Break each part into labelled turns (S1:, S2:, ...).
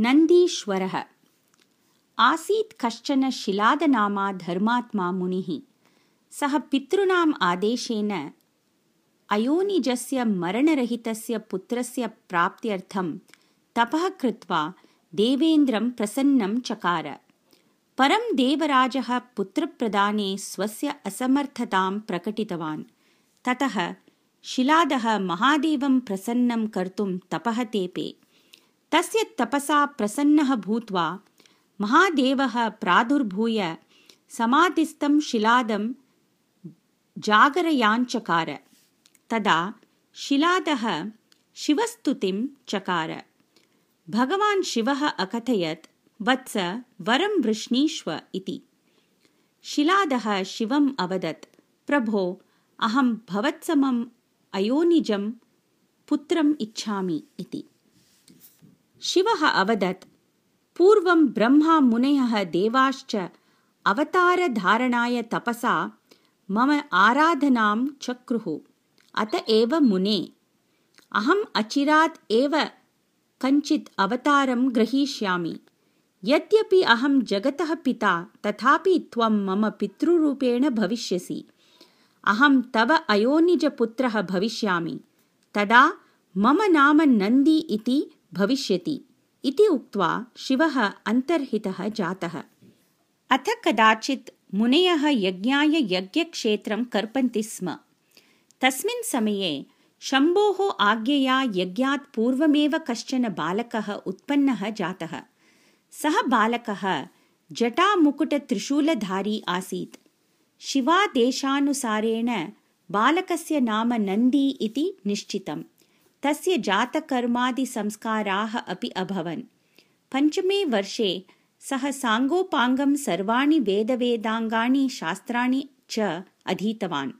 S1: नन्दीश्वरः। आसीत् कश्चन शिलादनामा धर्मात्मा मुनिः। सः पितॄणाम् आदेशेन अयोनिजस्य मरणरहितस्य पुत्रस्य प्राप्त्यर्थं तपः कृत्वा देवेन्द्रं प्रसन्नं चकार। परं देवराजः पुत्रप्रदाने स्वस्य असमर्थतां प्रकटितवान्। ततः शिलादः महादेवं प्रसन्नं कर्तुं तपः तेपे तस्य तपसा प्रसन्नः भूत्वा महादेवः प्रादुर्भूय समाधिस्थं शिलादं जागरयाञ्चकार। तदा शिलादः शिवस्तुतिं चकार। भगवान् शिवः अकथयत् वत्स वरं वृष्णीष्व इति। शिलादः शिवम् अवदत् प्रभो अहं भवत्समम् अयोनिजं पुत्रम् इच्छामि इति शिवः अवदत्। पूर्वं ब्रह्मा मुनयः देवाश्च अवतारधारणाय तपसा मम आराधनां चक्रुः। अत एव मुने। अहम् अचिरात् एव कञ्चित् अवतारं ग्रहीष्यामि। यद्यपि अहं जगतः पिता तथापि त्वं मम पितृरूपेण भविष्यसि। अहं तव अयोनिजपुत्रः भविष्यामि। तदा मम नाम नन्दी इति भविष्यति इति उक्त्वा शिवः अन्तर्हितः जातः। अथ कदाचित् मुनयः यज्ञाय यज्ञक्षेत्रं कर्पन्ति स्म। तस्मिन् समये शम्भोः आज्ञया यज्ञात् पूर्वमेव कश्चन बालकः उत्पन्नः जातः। सः बालकः जटामुकुटत्रिशूलधारी आसीत्। शिवादेशानुसारेण बालकस्य नाम नन्दी इति निश्चितम् तस्य जातकर्मादिसंस्काराः अपि अभवन्। पञ्चमे वर्षे सः साङ्गोपाङ्गं सर्वाणि वेदवेदाङ्गानि शास्त्राणि च अधीतवान्।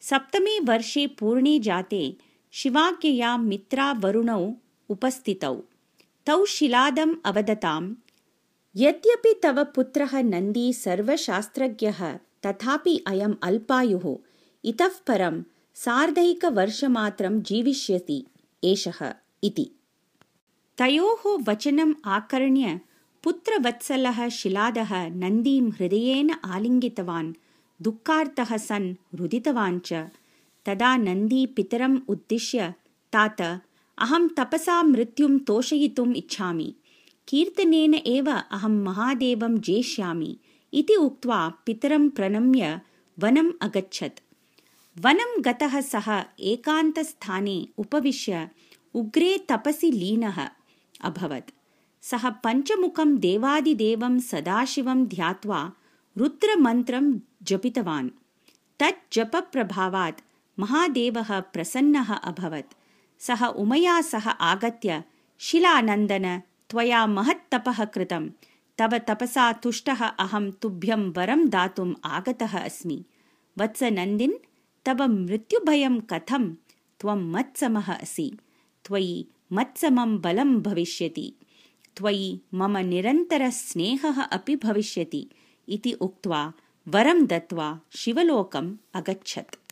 S1: सप्तमे वर्षे पूर्णे जाते शिवाज्ञया मित्रावरुणौ उपस्थितौ। तौ शिलादम् अवदताम् यद्यपि तव पुत्रः नन्दी सर्वशास्त्रज्ञः तथापि अयम् अल्पायुः इतः परं सार्धैकवर्षमात्रं जीविष्यति एषः इति। तयोः वचनम् आकर्ण्य पुत्रवत्सलः शिलादः नन्दीं हृदयेन आलिङ्गितवान् दुःखार्तः सन् रुदितवान् च। तदा नन्दी पितरम् उद्दिश्य तात अहं तपसा मृत्युं तोषयितुम् इच्छामि। कीर्तनेन एव अहं महादेवं जेष्यामि इति उक्त्वा पितरं प्रणम्य वनम् अगच्छत् वनं गतः सः एकान्तस्थाने उपविश्य उग्रे तपसि लीनः अभवत्। सः पञ्चमुखं देवादिदेवं सदाशिवं ध्यात्वा रुद्रमन्त्रं जपितवान्। तत् जपप्रभावात् महादेवः प्रसन्नः अभवत्। सः उमया सह आगत्य शिलानन्दन त्वया महत्तपः कृतं। तव तपसा तुष्टः अहं तुभ्यं वरं दातुम् आगतः अस्मि। वत्स नन्दिन् तव मृत्युभयं कथं? त्वं मत्समः असि। त्वयि मत्समं बलं भविष्यति। त्वयि मम निरन्तरस्नेहः अपि भविष्यति। इति उक्त्वा वरं दत्त्वा शिवलोकम् अगच्छत्